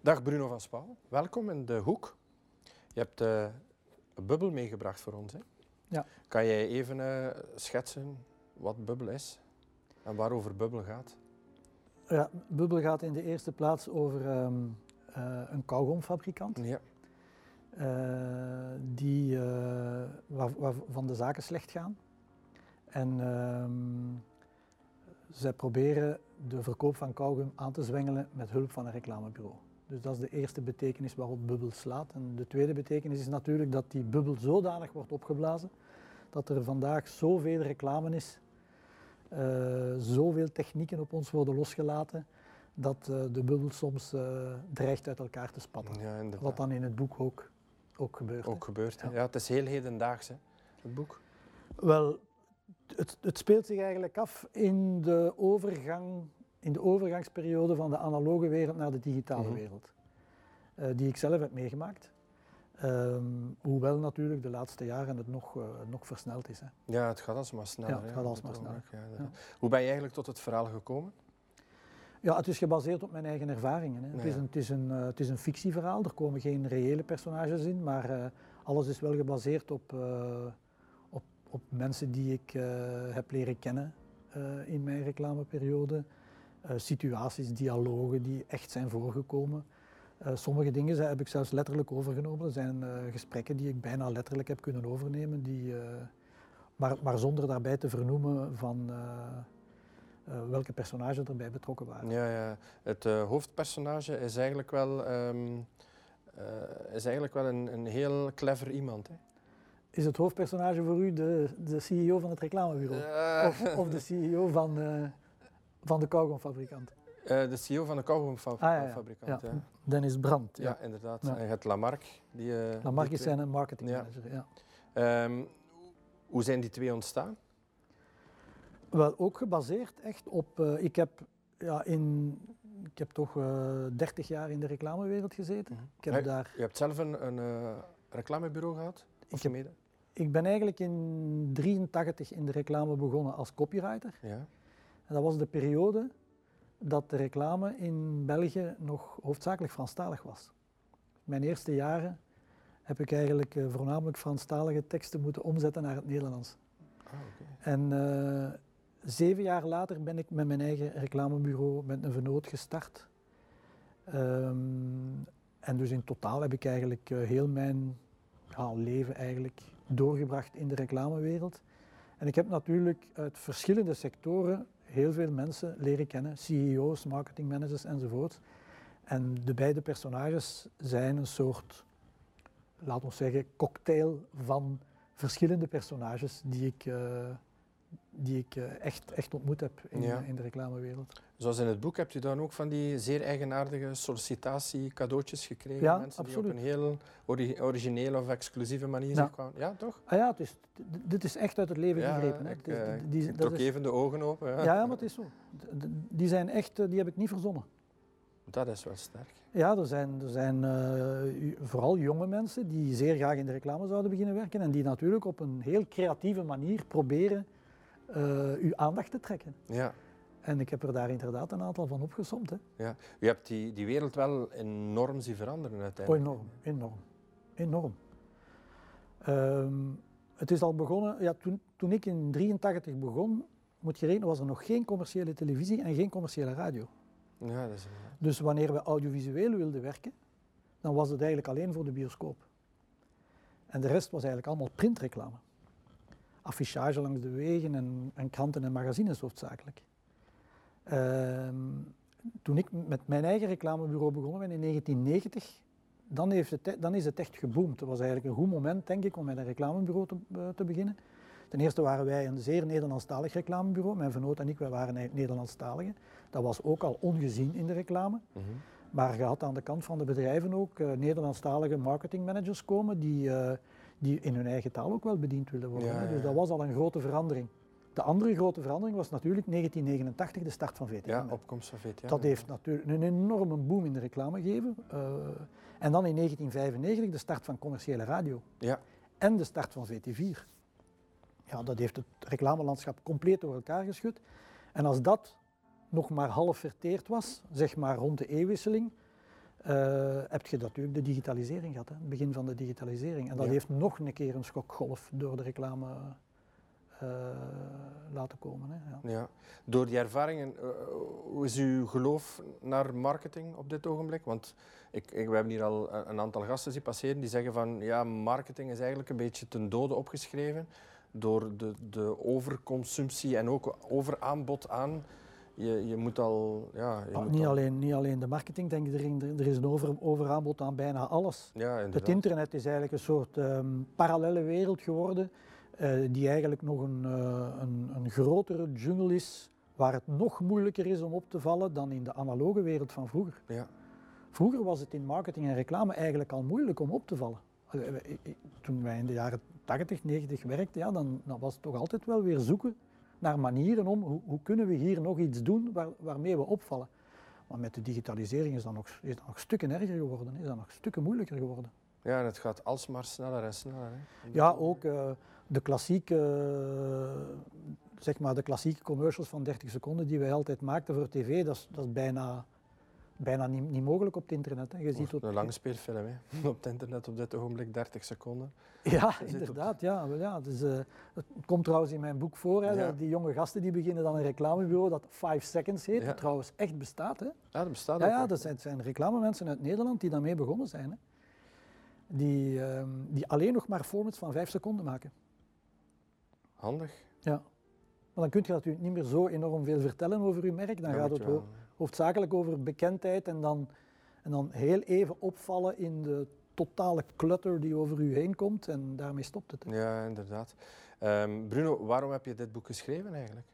Dag Bruno van Spouw, welkom in de hoek. Je hebt uh, een bubbel meegebracht voor ons. Hè? Ja. Kan jij even uh, schetsen wat bubbel is en waarover bubbel gaat? Ja, bubbel gaat in de eerste plaats over um, uh, een kauwgomfabrikant. Ja. die, waar, waarvan de zaken slecht gaan. En um, zij proberen de verkoop van kauwgom aan te zwengelen met hulp van een reclamebureau. Dus dat is de eerste betekenis waarop bubbel slaat. En de tweede betekenis is natuurlijk dat die bubbel zodanig wordt opgeblazen dat er vandaag zoveel reclame is, uh, zoveel technieken op ons worden losgelaten, dat uh, de bubbel soms uh, dreigt uit elkaar te spatten. Ja, Wat dan in het boek ook, ook gebeurt. Ook gebeurt, ja. ja. Het is heel hedendaags, hè, het boek. Wel, het, het, speelt zich eigenlijk af in de, overgang, in de overgangsperiode van de analoge wereld naar de digitale mm -hmm. wereld. Uh, die ik zelf heb meegemaakt. Um, hoewel natuurlijk de laatste jaren het nog, uh, nog versneld is. Hè. Ja, het gaat alsmaar sneller. Ja, het gaat alsmaar sneller. Ja, ja. Hoe ben je eigenlijk tot het verhaal gekomen? Ja, het is gebaseerd op mijn eigen ervaringen. Hè. Het, is een, het, is een, uh, het is een fictieverhaal, er komen geen reële personages in, maar uh, alles is wel gebaseerd op, op, op mensen die ik heb leren kennen in mijn reclameperiode. Situaties, dialogen die echt zijn voorgekomen. Uh, sommige dingen zijn, heb ik zelfs letterlijk overgenomen. Er zijn uh, gesprekken die ik bijna letterlijk heb kunnen overnemen, die, uh, maar, maar, zonder daarbij te vernoemen van welke personages erbij betrokken waren. Ja, ja. het hoofdpersonage is eigenlijk wel, um, is eigenlijk wel een, een, heel clever iemand. Hè? Is het hoofdpersonage voor u de, de CEO van het reclamebureau? Of, of, de CEO van, van de kauwgomfabrikant? Uh, de CEO van de kauwgomfabrikant. Ah, ja, ja. ja. Dennis Brandt. Ja, ja inderdaad. En je hebt Lamarck. Die, uh, Lamarck is zijn marketingmanager, ja. Um, hoe zijn die twee ontstaan? Wel, ook gebaseerd echt op... Uh, ik, heb, ja, in, ik heb toch 30 jaar in de reclamewereld gezeten. Mm -hmm. ik heb je, daar, je hebt zelf een, een reclamebureau gehad? Ik, heb, ik ben eigenlijk in 1983 in de reclame begonnen als copywriter. Ja. En dat was de periode dat de reclame in België nog hoofdzakelijk Franstalig was. Mijn eerste jaren heb ik eigenlijk uh, voornamelijk Franstalige teksten moeten omzetten naar het Nederlands. Ah, okay. En uh, zeven jaar later ben ik met mijn eigen reclamebureau met een vernoot gestart. Um, en dus in totaal heb ik eigenlijk uh, heel mijn ja, leven eigenlijk doorgebracht in de reclamewereld. En ik heb natuurlijk uit verschillende sectoren heel veel mensen leren kennen, CEO's, marketingmanagers enzovoort. En de beide personages zijn een soort, laten we zeggen, cocktail van verschillende personages die ik, uh, die ik uh, echt, echt ontmoet heb in, Ja. in de reclamewereld. Zoals in het boek hebt u dan ook van die zeer eigenaardige sollicitatie-cadeautjes gekregen. Ja, Mensen absoluut. die op een heel ori- originele of exclusieve manier Ja. kwamen. Ja, toch? Ah ja, het is, dit is echt uit het leven Ja, gegrepen. hè. ik, eh, die- ik dat trok is- even de ogen open. Ja. ja, maar het is zo. Die zijn echt, eh, die heb ik niet verzonnen. Dat is wel sterk. Ja, er zijn, er zijn eh, vooral jonge mensen die zeer graag in de reclame zouden beginnen werken en die natuurlijk op een heel creatieve manier proberen eh, uw aandacht te trekken. Ja, En ik heb er daar inderdaad een aantal van opgesomd. Hè. ja. U hebt die, die wereld wel enorm zien veranderen Oh, uiteindelijk. enorm, enorm, enorm. Ehm, het is al begonnen, ja, toen, toen ik in 1983 begon, moet je rekenen, was er nog geen commerciële televisie en geen commerciële radio. Ja, dat is Dus wanneer we audiovisueel wilden werken, dan was het eigenlijk alleen voor de bioscoop. En de rest was eigenlijk allemaal printreclame. Affichage langs de wegen en, en kranten en magazines hoofdzakelijk. Ehm, toen ik met mijn eigen reclamebureau begonnen ben in 1990, dan, heeft het, e- dan is het echt geboomd. Het was eigenlijk een goed moment, denk ik, om met een reclamebureau te, eh, te beginnen. Ten eerste waren wij een zeer Nederlandstalig reclamebureau. Mijn vernoot en ik, wij waren Nederlandstaligen. Dat was ook al ongezien in de reclame. Mhm. Maar je had aan de kant van de bedrijven ook eh, Nederlandstalige marketingmanagers komen die, eh, die in hun eigen taal ook wel bediend wilden worden. Ja, Dus dat was al een grote verandering. De andere grote verandering was natuurlijk 1989, de start van VTM. Ja, opkomst van VTM. Dat heeft natuurlijk een enorme boom in de reclame gegeven. Eh, en dan in 1995 de start van commerciële radio Ja, en de start van VT4. Ja, dat heeft het reclamelandschap compleet door elkaar geschud. En als dat nog maar half verteerd was, zeg maar rond de eeuwwisseling, uh, heb je natuurlijk de digitalisering gehad, hè? het begin van de digitalisering. En dat heeft nog een keer een schokgolf door de reclame uh, laten komen. Hè? Ja. ja. Door die ervaringen, uh, hoe is uw geloof naar marketing op dit ogenblik? Want ik, ik, we hebben hier al een aantal gasten zien passeren die zeggen van ja, marketing is eigenlijk een beetje ten dode opgeschreven door de, de overconsumptie en ook overaanbod aan je, je moet al... Ja, je ah, moet niet, al... Alleen, niet alleen de marketing, denk ik, er, er is een over, overaanbod aan bijna alles. Ja, het internet is eigenlijk een soort um, parallele wereld geworden, uh, die eigenlijk nog een, uh, een, een grotere jungle is, waar het nog moeilijker is om op te vallen dan in de analoge wereld van vroeger. Ja. Vroeger was het in marketing en reclame eigenlijk al moeilijk om op te vallen. Eh, toen wij in de jaren 80, 90 werkten, ja, dan, dan was het toch altijd wel weer zoeken naar manieren om hoe, hoe kunnen we hier nog iets doen waar, waarmee we opvallen. Maar met de digitalisering is dat nog, is dat nog stukken erger geworden, is dat nog stukken moeilijker geworden. Ja, en het gaat alsmaar sneller en sneller. Hè? Ja, ook uh, de klassieke, uh, zeg maar de klassieke commercials van 30 seconden die wij altijd maakten voor tv, dat is, dat is bijna bijna niet, niet mogelijk op het internet. Hè. Je ziet een lange speelfilm hè. op het internet op dit ogenblik 30 seconden. Ja, inderdaad. Ja, ja, dus, uh, het komt trouwens in mijn boek voor. Hè, ja. Die jonge gasten die beginnen dan een reclamebureau dat 5 Seconds heet. Ja. Dat trouwens echt bestaat. Hè. Ja, dat bestaat ja, ook. Ja, dat zijn, zijn reclamemensen uit Nederland die daarmee begonnen zijn. Hè. Die, uh, die alleen nog maar formats van 5 seconden maken. Handig. Ja. Maar dan kun je natuurlijk niet meer zo enorm veel vertellen over je merk. Dan gaat het wel hoofdzakelijk over bekendheid en dan, en dan heel even opvallen in de totale clutter die over u heen komt en daarmee stopt het. Hè. Ja, inderdaad. Um, Bruno, waarom heb je dit boek geschreven eigenlijk?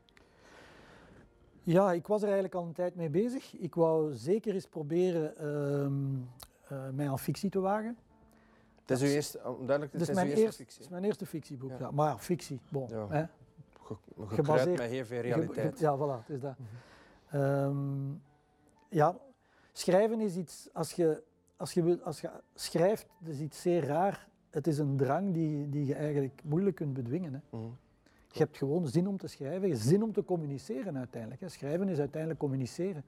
Ja, ik was er eigenlijk al een tijd mee bezig. Ik wou zeker eens proberen um, uh, mij aan fictie te wagen. Het is uw eerste, duidelijk, het is, is mijn eerste eerste, fictie. Het is mijn eerste fictieboek, ja. ja. Maar ja, fictie, bon. Ja. Hè? Ge, gebaseerd met heel veel realiteit. ja, voilà, het is dat. Mm -hmm. Um, ja, schrijven is iets, als je, als je, als je schrijft, is iets zeer raar. Het is een drang die, die je eigenlijk moeilijk kunt bedwingen. Hè. Mm -hmm. Je hebt gewoon zin om te schrijven, zin om te communiceren uiteindelijk. Hè. Schrijven is uiteindelijk communiceren.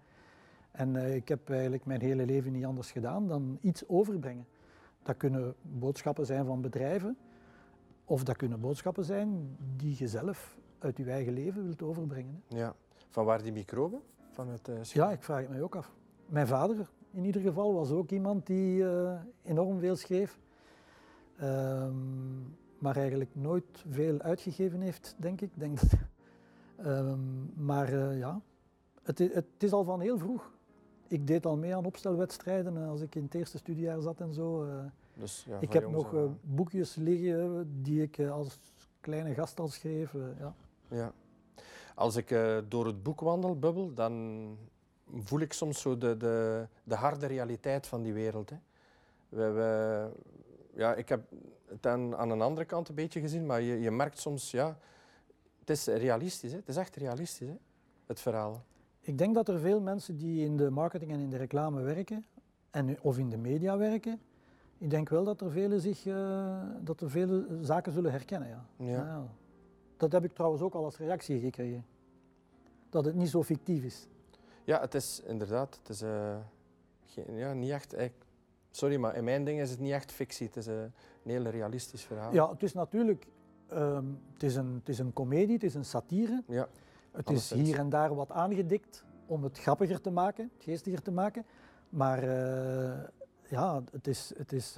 En uh, ik heb eigenlijk mijn hele leven niet anders gedaan dan iets overbrengen. Dat kunnen boodschappen zijn van bedrijven, of dat kunnen boodschappen zijn die je zelf uit je eigen leven wilt overbrengen. Hè. Ja. Van waar die microben? Van het, uh, ja, ik vraag het mij ook af. Mijn vader in ieder geval was ook iemand die uh, enorm veel schreef. Um, maar eigenlijk nooit veel uitgegeven heeft, denk ik. Denk dat, um, maar uh, ja, het, het, is al van heel vroeg. Ik deed al mee aan opstelwedstrijden als ik in het eerste studiejaar zat en zo. Dus, ja, ik heb nog boekjes liggen die ik als kleine gast al schreef. ja. Ja. Als ik uh, door het boek wandel, Bubbel, dan voel ik soms zo de, de, de harde realiteit van die wereld. Hè. We, we, ja, ik heb het aan, aan een andere kant een beetje gezien, maar je, je merkt soms, ja, het is realistisch. Hè. Het is echt realistisch, hè, het verhaal. Ik denk dat er veel mensen die in de marketing en in de reclame werken, en, of in de media werken, ik denk wel dat er vele, zich, uh, dat er vele zaken zullen herkennen. Ja. Ja. ja. Dat heb ik trouwens ook al als reactie gekregen. Dat het niet zo fictief is. Ja, het is inderdaad. Het is uh, geen, ja, niet echt. Eh, sorry, maar in mijn ding is het niet echt fictie. Het is uh, een heel realistisch verhaal. Ja, het is natuurlijk. Um, het, is een, het is een komedie, het is een satire. Ja, het is hier en daar wat aangedikt om het grappiger te maken, geestiger te maken. Maar ja, het is, het is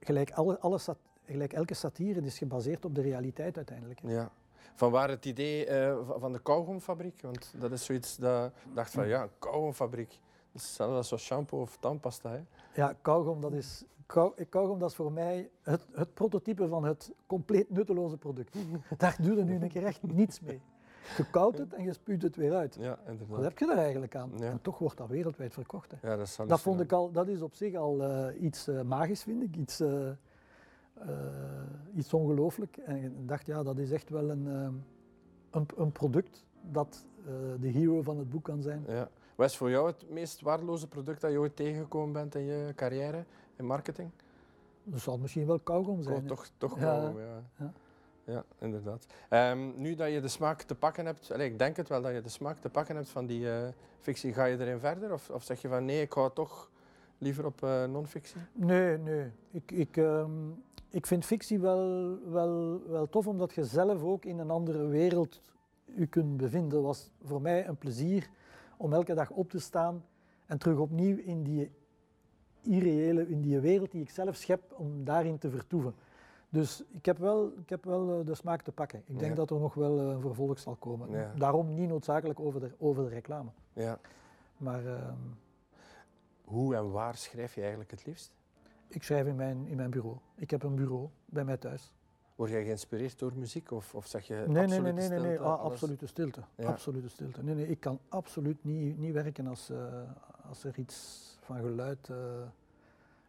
gelijk, alle, alle gelijk elke satire is gebaseerd op de realiteit uiteindelijk. Ja. Van waar het idee uh, van de kauwgomfabriek? Want dat is zoiets dat ik dacht van ja, een kauwgomfabriek. Dat is hetzelfde als shampoo of tandpasta. Hè? Ja, kauwgom dat is, kauwgom dat is voor mij het, het prototype van het compleet nutteloze product. Daar doe je nu een keer echt niets mee. Je koudt het en je spuut het weer uit. Ja, inderdaad. Wat heb je daar eigenlijk aan? Ja. En toch wordt dat wereldwijd verkocht. Hè. Ja, dat, dat vond ik al, dat is op zich al uh, iets uh, magisch, vind ik. Iets, iets ongelooflijk. En ik dacht, ja, dat is echt wel een, een, een product dat de hero van het boek kan zijn. Ja. Wat is voor jou het meest waardeloze product dat je ooit tegengekomen bent in je carrière in marketing? Dat zal misschien wel kauwgom zijn. Oh, toch toch kauwgom, ja. ja. Ja, inderdaad. Um, nu dat je de smaak te pakken hebt, allez, ik denk het wel dat je de smaak te pakken hebt van die uh, fictie, ga je erin verder? Of, of zeg je van nee, ik hou toch Liever op uh, non-fictie? Nee, nee. Ik, ik, ehm, ik vind fictie wel, wel, wel tof, omdat je zelf ook in een andere wereld je kunt bevinden. Dat was voor mij een plezier om elke dag op te staan en terug opnieuw in die irreële, in die wereld die ik zelf schep, om daarin te vertoeven. Dus ik heb wel, ik heb wel eh, de smaak te pakken. Ik denk dat er nog wel een vervolg zal komen. Daarom niet noodzakelijk over de, over de reclame. Ja. Maar, ehm, Hoe en waar schrijf je eigenlijk het liefst? Ik schrijf in mijn, in mijn bureau. Ik heb een bureau bij mij thuis. Word jij geïnspireerd door muziek of, of zeg je nee, nee, nee, nee, nee, nee. Ah, absolute stilte. Absolute stilte. Nee, nee, ik kan absoluut niet, niet werken als, uh, als er iets van geluid uh,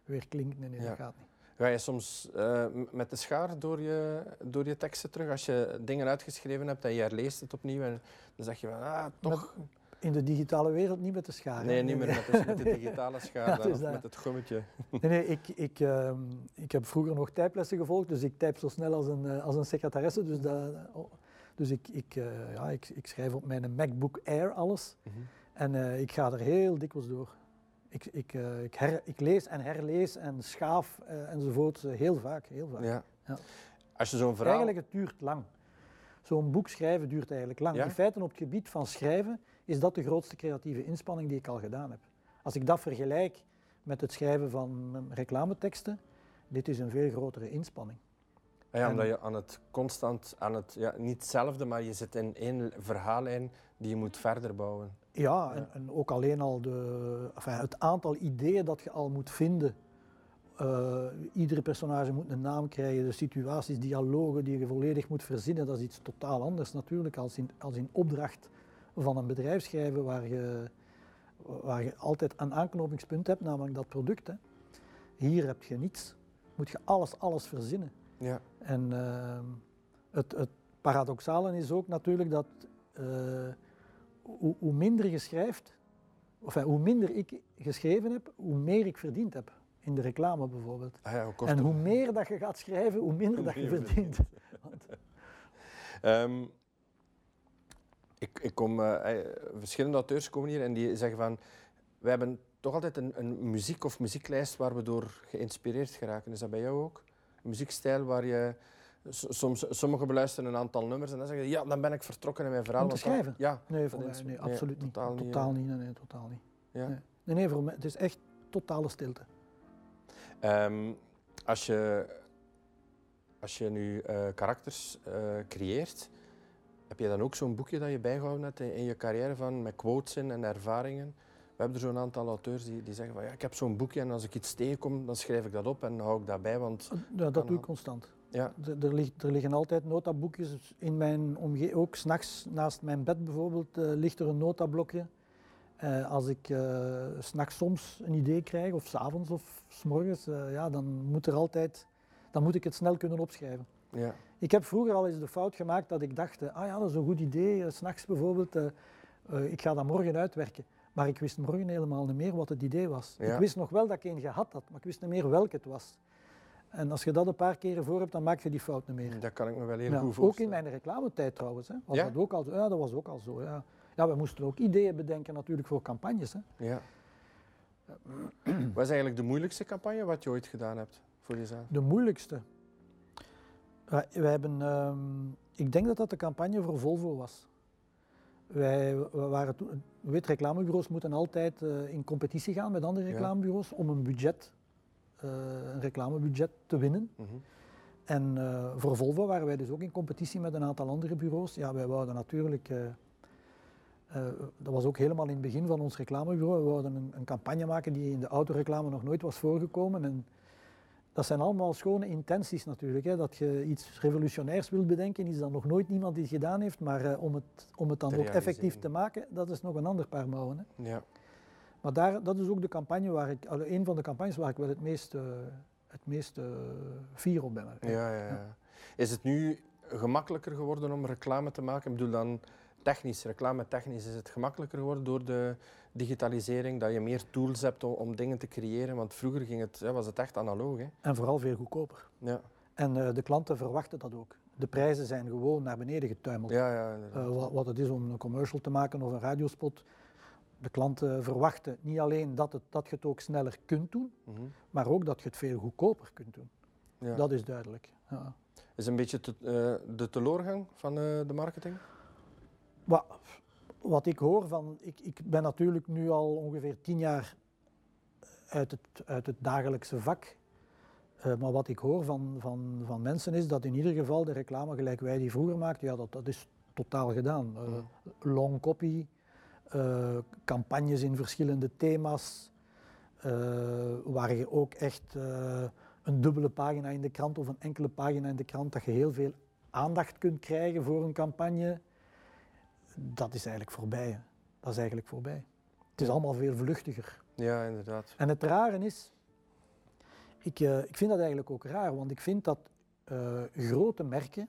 weer klinkt. Nee, nee, dat gaat niet. Ga je soms uh, met de schaar door je, door je teksten terug? Als je dingen uitgeschreven hebt en je herleest het opnieuw en dan zeg je van, ah, toch... in de digitale wereld niet met de schaar. Nee, niet meer met de, met de digitale schaar, dan, of met het gummetje. Nee, nee ik, ik, uh, ik heb vroeger nog typlessen gevolgd, dus ik typ zo snel als een, uh, als een secretaresse. Dus, dat, oh, dus ik, ik, uh, ja, ik, ik schrijf op mijn MacBook Air alles. Mm -hmm. En ik ga er heel dikwijls door. Ik, ik, ik, her, ik, lees en herlees en schaaf enzovoort heel vaak. Heel vaak. Ja. ja. Als je zo'n verhaal... Eigenlijk, het duurt lang. Zo'n boek schrijven duurt eigenlijk lang. Ja? In feite, op het gebied van schrijven, is dat de grootste creatieve inspanning die ik al gedaan heb. Als ik dat vergelijk met het schrijven van reclameteksten, dit is een veel grotere inspanning. Ah ja, omdat je aan het constant, aan het, ja, niet hetzelfde, maar je zit in één verhaallijn die je moet verder bouwen. Ja, en, en, ook alleen al de, enfin, het aantal ideeën dat je al moet vinden. Uh, iedere personage moet een naam krijgen, de situaties, dialogen die je volledig moet verzinnen, dat is iets totaal anders natuurlijk als in, als in opdracht van een bedrijf schrijven waar je, waar je altijd een aanknopingspunt hebt, namelijk dat product. Hè. Hier heb je niets, moet je alles, alles verzinnen. Ja. En uh, het, het paradoxale is ook natuurlijk dat uh, hoe, hoe, minder je schrijft, of hoe minder ik geschreven heb, hoe meer ik verdiend heb. In de reclame bijvoorbeeld. Ah ja, en hoe meer dat je gaat schrijven, hoe minder dat je verdient. um, ik, ik kom, uh, verschillende auteurs komen hier en die zeggen van, we hebben toch altijd een, een muziek of muzieklijst waar we door geïnspireerd geraken. Is dat bij jou ook? Een muziekstijl waar je soms, sommigen beluisteren een aantal nummers en dan zeggen ja, dan ben ik vertrokken in mijn verhaal. Om te schrijven? ja. Nee, voor mij, nee, absoluut niet. Totaal, totaal niet. Nee, nee, totaal niet. Ja. Nee. nee, nee, voor mij, het is echt totale stilte. Um, als, je, als je nu uh, karakters uh, creëert, heb je dan ook zo'n boekje dat je bijgehouden hebt in, in, je carrière van, met quotes in en ervaringen? We hebben er zo'n aantal auteurs die, die zeggen van ja, ik heb zo'n boekje en als ik iets tegenkom, dan schrijf ik dat op en hou ik dat bij. Want ja, dat doe ik constant. Ja. Er, ligt, er, liggen altijd notaboekjes in mijn omgeving. Ook s'nachts naast mijn bed bijvoorbeeld uh, ligt er een notablokje. Uh, als ik uh, s'nachts soms een idee krijg, of s'avonds of s'morgens, ja, dan, moet er altijd, dan moet ik het snel kunnen opschrijven. Ja. Ik heb vroeger al eens de fout gemaakt dat ik dacht, ah ja, dat is een goed idee, s'nachts bijvoorbeeld, ik ga dat morgen uitwerken. Maar ik wist morgen helemaal niet meer wat het idee was. Ja. Ik wist nog wel dat ik een gehad had, maar ik wist niet meer welk het was. En als je dat een paar keren voor hebt, dan maak je die fout niet meer. Dat kan ik me wel heel goed voorstellen. Ook in mijn reclametijd trouwens. Hè, was Ja? dat, ook al, zo. ja, dat was ook al zo. Ja. ja, we moesten ook ideeën bedenken natuurlijk voor campagnes. Hè. Ja. Wat is eigenlijk de moeilijkste campagne wat je ooit gedaan hebt voor jezelf? De moeilijkste? Wij, wij hebben, ehm, ik denk dat dat de campagne voor Volvo was. Wij waren toen, weet, reclamebureaus moeten altijd eh, in competitie gaan met andere Ja. reclamebureaus om een budget, eh, een reclamebudget te winnen. Mhm. En eh, voor Volvo waren wij dus ook in competitie met een aantal andere bureaus. Ja, wij wouden natuurlijk, dat was ook helemaal in het begin van ons reclamebureau, we wouden een, een campagne maken die in de autoreclame nog nooit was voorgekomen. En dat zijn allemaal schone intenties natuurlijk. Hè. Dat je iets revolutionairs wilt bedenken, iets dat nog nooit niemand iets gedaan heeft, maar eh, om, het, om het dan ook effectief te maken, dat is nog een ander paar mouwen. Hè. Ja. Maar daar, dat is ook de campagne waar ik, een van de campagnes waar ik wel het meest, eh, het meest eh, fier op ben. Ja, ja, ja. Is het nu gemakkelijker geworden om reclame te maken? Ik bedoel dan technisch, reclame technisch, is het gemakkelijker geworden door de digitalisering, dat je meer tools hebt om, om dingen te creëren? Want vroeger ging het, was het echt analoog. Hè? En vooral veel goedkoper. Ja. En eh, de klanten verwachten dat ook. De prijzen zijn gewoon naar beneden getuimeld. Ja, ja. Eh, wat, wat het is om een commercial te maken of een radiospot. de klanten verwachten niet alleen dat, het, dat je het ook sneller kunt doen, Mhm. maar ook dat je het veel goedkoper kunt doen. Ja. Dat is duidelijk. Ja. Is een beetje te- eh, de teleurgang van de marketing? Wat, wat ik hoor van, ik, ik ben natuurlijk nu al ongeveer tien jaar uit het, uit het dagelijkse vak. Eh, maar wat ik hoor van, van, van mensen is dat in ieder geval de reclame gelijk wij die vroeger maakten, ja, dat, dat is totaal gedaan. Eh, Mhm. long copy, eh, campagnes in verschillende thema's, eh, waar je ook echt eh, een dubbele pagina in de krant of een enkele pagina in de krant, dat je heel veel aandacht kunt krijgen voor een campagne dat is eigenlijk voorbij. hè. Dat is eigenlijk voorbij. Het is allemaal veel vluchtiger. Ja, inderdaad. En het rare is, ik, eh, ik vind dat eigenlijk ook raar, want ik vind dat eh, grote merken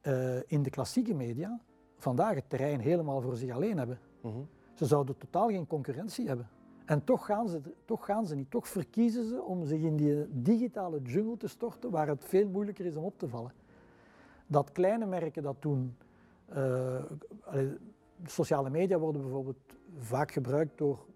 eh, in de klassieke media vandaag het terrein helemaal voor zich alleen hebben. Mhm. Ze zouden totaal geen concurrentie hebben. En toch gaan, ze, toch gaan ze niet. Toch verkiezen ze om zich in die digitale jungle te storten waar het veel moeilijker is om op te vallen. Dat kleine merken dat doen. Eh, sociale media worden bijvoorbeeld vaak gebruikt door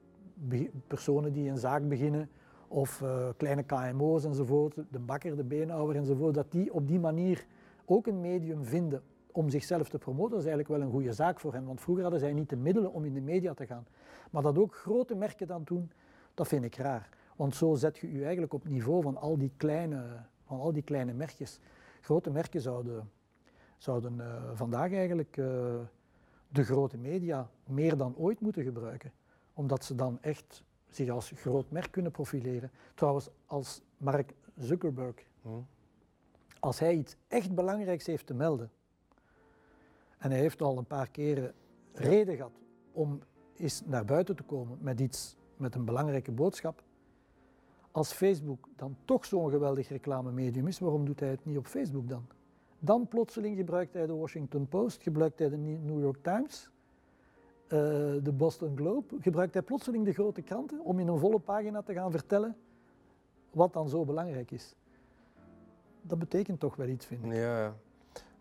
personen die een zaak beginnen of eh, kleine KMO's enzovoort, de bakker, de beenhouwer enzovoort, dat die op die manier ook een medium vinden om zichzelf te promoten. Dat is eigenlijk wel een goede zaak voor hen, want vroeger hadden zij niet de middelen om in de media te gaan. Maar dat ook grote merken dan doen, dat vind ik raar. Want zo zet je je eigenlijk op niveau van al die kleine, van al die kleine merkjes. Grote merken zouden, zouden eh, vandaag eigenlijk eh, de grote media meer dan ooit moeten gebruiken. Omdat ze dan echt zich als groot merk kunnen profileren. Trouwens, als Mark Zuckerberg, Mhm. als hij iets echt belangrijks heeft te melden, en hij heeft al een paar keren reden gehad om eens naar buiten te komen met iets, met een belangrijke boodschap. Als Facebook dan toch zo'n geweldig reclamemedium is, waarom doet hij het niet op Facebook dan? Dan plotseling gebruikt hij de Washington Post, gebruikt hij de New York Times, eh, de Boston Globe, gebruikt hij plotseling de grote kranten om in een volle pagina te gaan vertellen wat dan zo belangrijk is. Dat betekent toch wel iets, vind ik. Ja,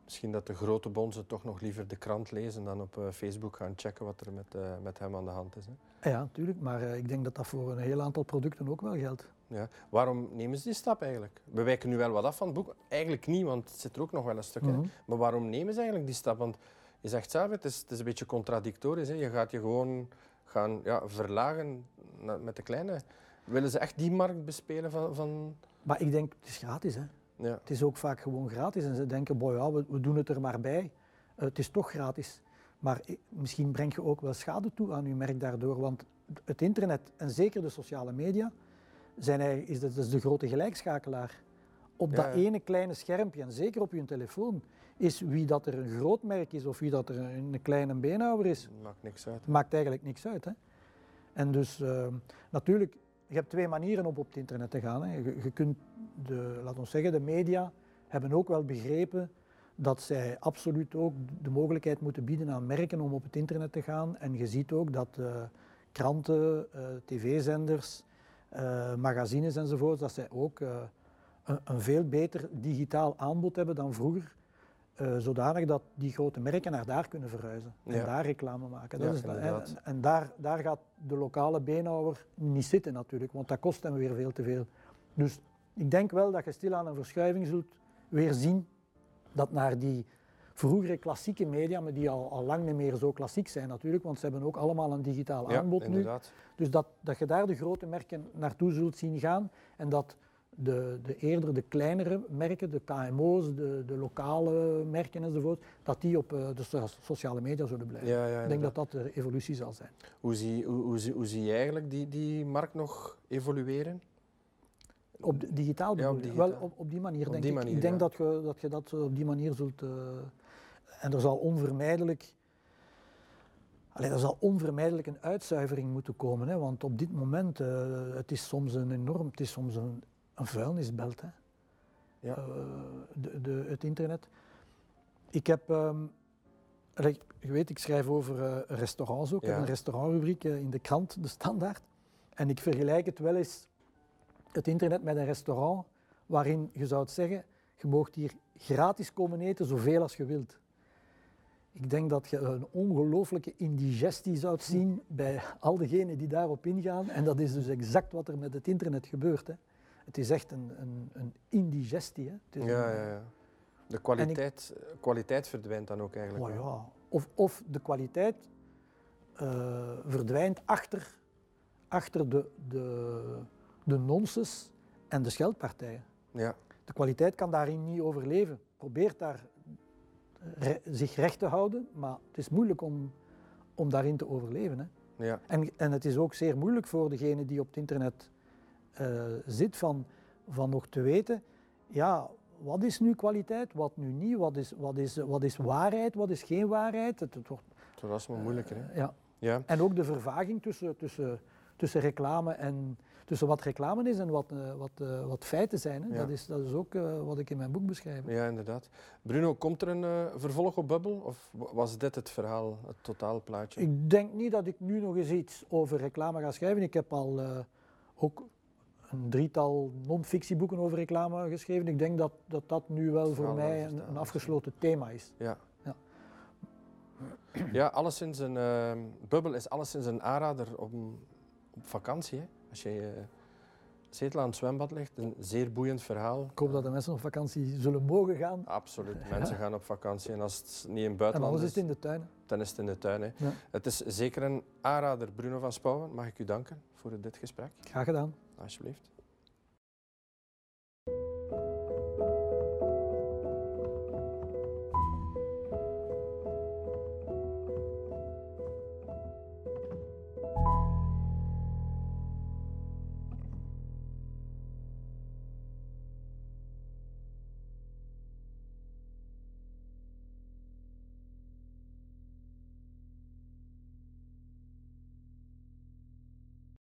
misschien dat de grote bonzen toch nog liever de krant lezen dan op eh, Facebook gaan checken wat er met, eh, met hem aan de hand is. Hè. Ja, natuurlijk, maar ik denk dat dat voor een heel aantal producten ook wel geldt. Ja. Waarom nemen ze die stap eigenlijk? We wijken nu wel wat af van het boek. Eigenlijk niet, want het zit er ook nog wel een stuk in. Mhm. Maar waarom nemen ze eigenlijk die stap? Want je zegt zelf, het is, het is een beetje contradictorisch. Hè. Je gaat je gewoon gaan ja, verlagen met de kleine. Willen ze echt die markt bespelen van... van Maar ik denk, het is gratis. Hè. ja. Het is ook vaak gewoon gratis en ze denken, boy, ja, we, we doen het er maar bij. Eh, het is toch gratis. Maar misschien breng je ook wel schade toe aan je merk daardoor, want het internet en zeker de sociale media zijn eigenlijk, is, dat is de grote gelijkschakelaar. Op dat ja. ene kleine schermpje, en zeker op je telefoon, is wie dat er een groot merk is of wie dat er een, kleine beenhouwer is, Maakt niks uit. maakt eigenlijk niks uit. Hè? En dus eh, natuurlijk, je hebt twee manieren om op het internet te gaan. Hè. Je, je kunt, de, laat ons zeggen, de media hebben ook wel begrepen dat zij absoluut ook de mogelijkheid moeten bieden aan merken om op het internet te gaan. En je ziet ook dat eh, kranten, eh, tv-zenders, eh, magazines enzovoort, dat zij ook eh, een, een veel beter digitaal aanbod hebben dan vroeger. eh, zodanig dat die grote merken naar daar kunnen verhuizen en Ja. daar reclame maken. Dat Ja, is dat, en daar, daar gaat de lokale beenhouwer niet zitten natuurlijk, want dat kost hem weer veel te veel. Dus ik denk wel dat je stilaan een verschuiving zult weer zien dat naar die vroegere klassieke media, maar die al, al lang niet meer zo klassiek zijn natuurlijk, want ze hebben ook allemaal een digitaal Ja, aanbod nu. Dus dat, dat je daar de grote merken naartoe zult zien gaan en dat de, de eerder de kleinere merken, de KMO's, de, de lokale merken enzovoort, dat die op eh, de so- sociale media zullen blijven. Ja, ja, Ik denk dat dat de evolutie zal zijn. Hoe zie, hoe, hoe, zie- hoe zie je eigenlijk die, die markt nog evolueren? Op digitaal Ja, op bedoel digitaal. Wel op, op die manier Op denk die ik. manier, ik denk ja. dat, je, dat je dat op die manier zult... eh, en er zal onvermijdelijk... Allee, er zal onvermijdelijk een uitzuivering moeten komen, hè, want op dit moment, eh het is soms een enorm, het is soms een, een vuilnisbelt, hè. Ja. Eh, de, de, het internet. Ik heb, allee, je weet, ik schrijf over eh, restaurants ook. Ik heb een restaurantrubriek in de krant, De Standaard. En ik vergelijk het wel eens, het internet met een restaurant, waarin je zou zeggen, je moogt hier gratis komen eten, zoveel als je wilt. Ik denk dat je een ongelooflijke indigestie zou zien bij al degenen die daarop ingaan. En dat is dus exact wat er met het internet gebeurt. Hè. Het is echt een, een, een indigestie. Hè. Het is Ja, een- ja, ja. De kwaliteit, kwaliteit verdwijnt dan ook eigenlijk. Oh ja. of, of de kwaliteit eh, verdwijnt achter, achter de, de, de nonsens en de scheldpartijen. ja. De kwaliteit kan daarin niet overleven. Probeert daar re- zich recht te houden, maar het is moeilijk om, om daarin te overleven. Hè. Ja. En, en het is ook zeer moeilijk voor degene die op het internet eh, zit van, van nog te weten, ja, wat is nu kwaliteit, wat nu niet, wat is, wat is, wat is waarheid, wat is geen waarheid. Het, het wordt, Dat is maar moeilijker. Hè? ja. Ja. En ook de vervaging tussen, tussen, tussen reclame en tussen wat reclame is en wat, eh, wat, eh, wat feiten zijn. Hè. Ja. Dat, is, dat is ook eh, wat ik in mijn boek beschrijf. ja, inderdaad. Bruno, komt er een vervolg op Bubble? Of wa- was dit het verhaal, het totaalplaatje? Ik denk niet dat ik nu nog eens iets over reclame ga schrijven. Ik heb al ook een drietal non-fictieboeken over reclame geschreven. Ik denk dat dat, dat nu wel voor mij een, een afgesloten thema is. Ja. Ja. Ja, alleszins een, eh, Bubble is alleszins een aanrader om, op vakantie. Hè? Als je eh, zetel aan het zwembad ligt, een zeer boeiend verhaal. Ik hoop dat de mensen op vakantie zullen mogen gaan. Absoluut. Mensen gaan op vakantie en als het niet in het En buitenland anders is is, het in de tuin. dan is het in de tuin. Hè. Ja. Het is zeker een aanrader, Bruno van Spouwen. Mag ik u danken voor dit gesprek? Graag gedaan. Alsjeblieft.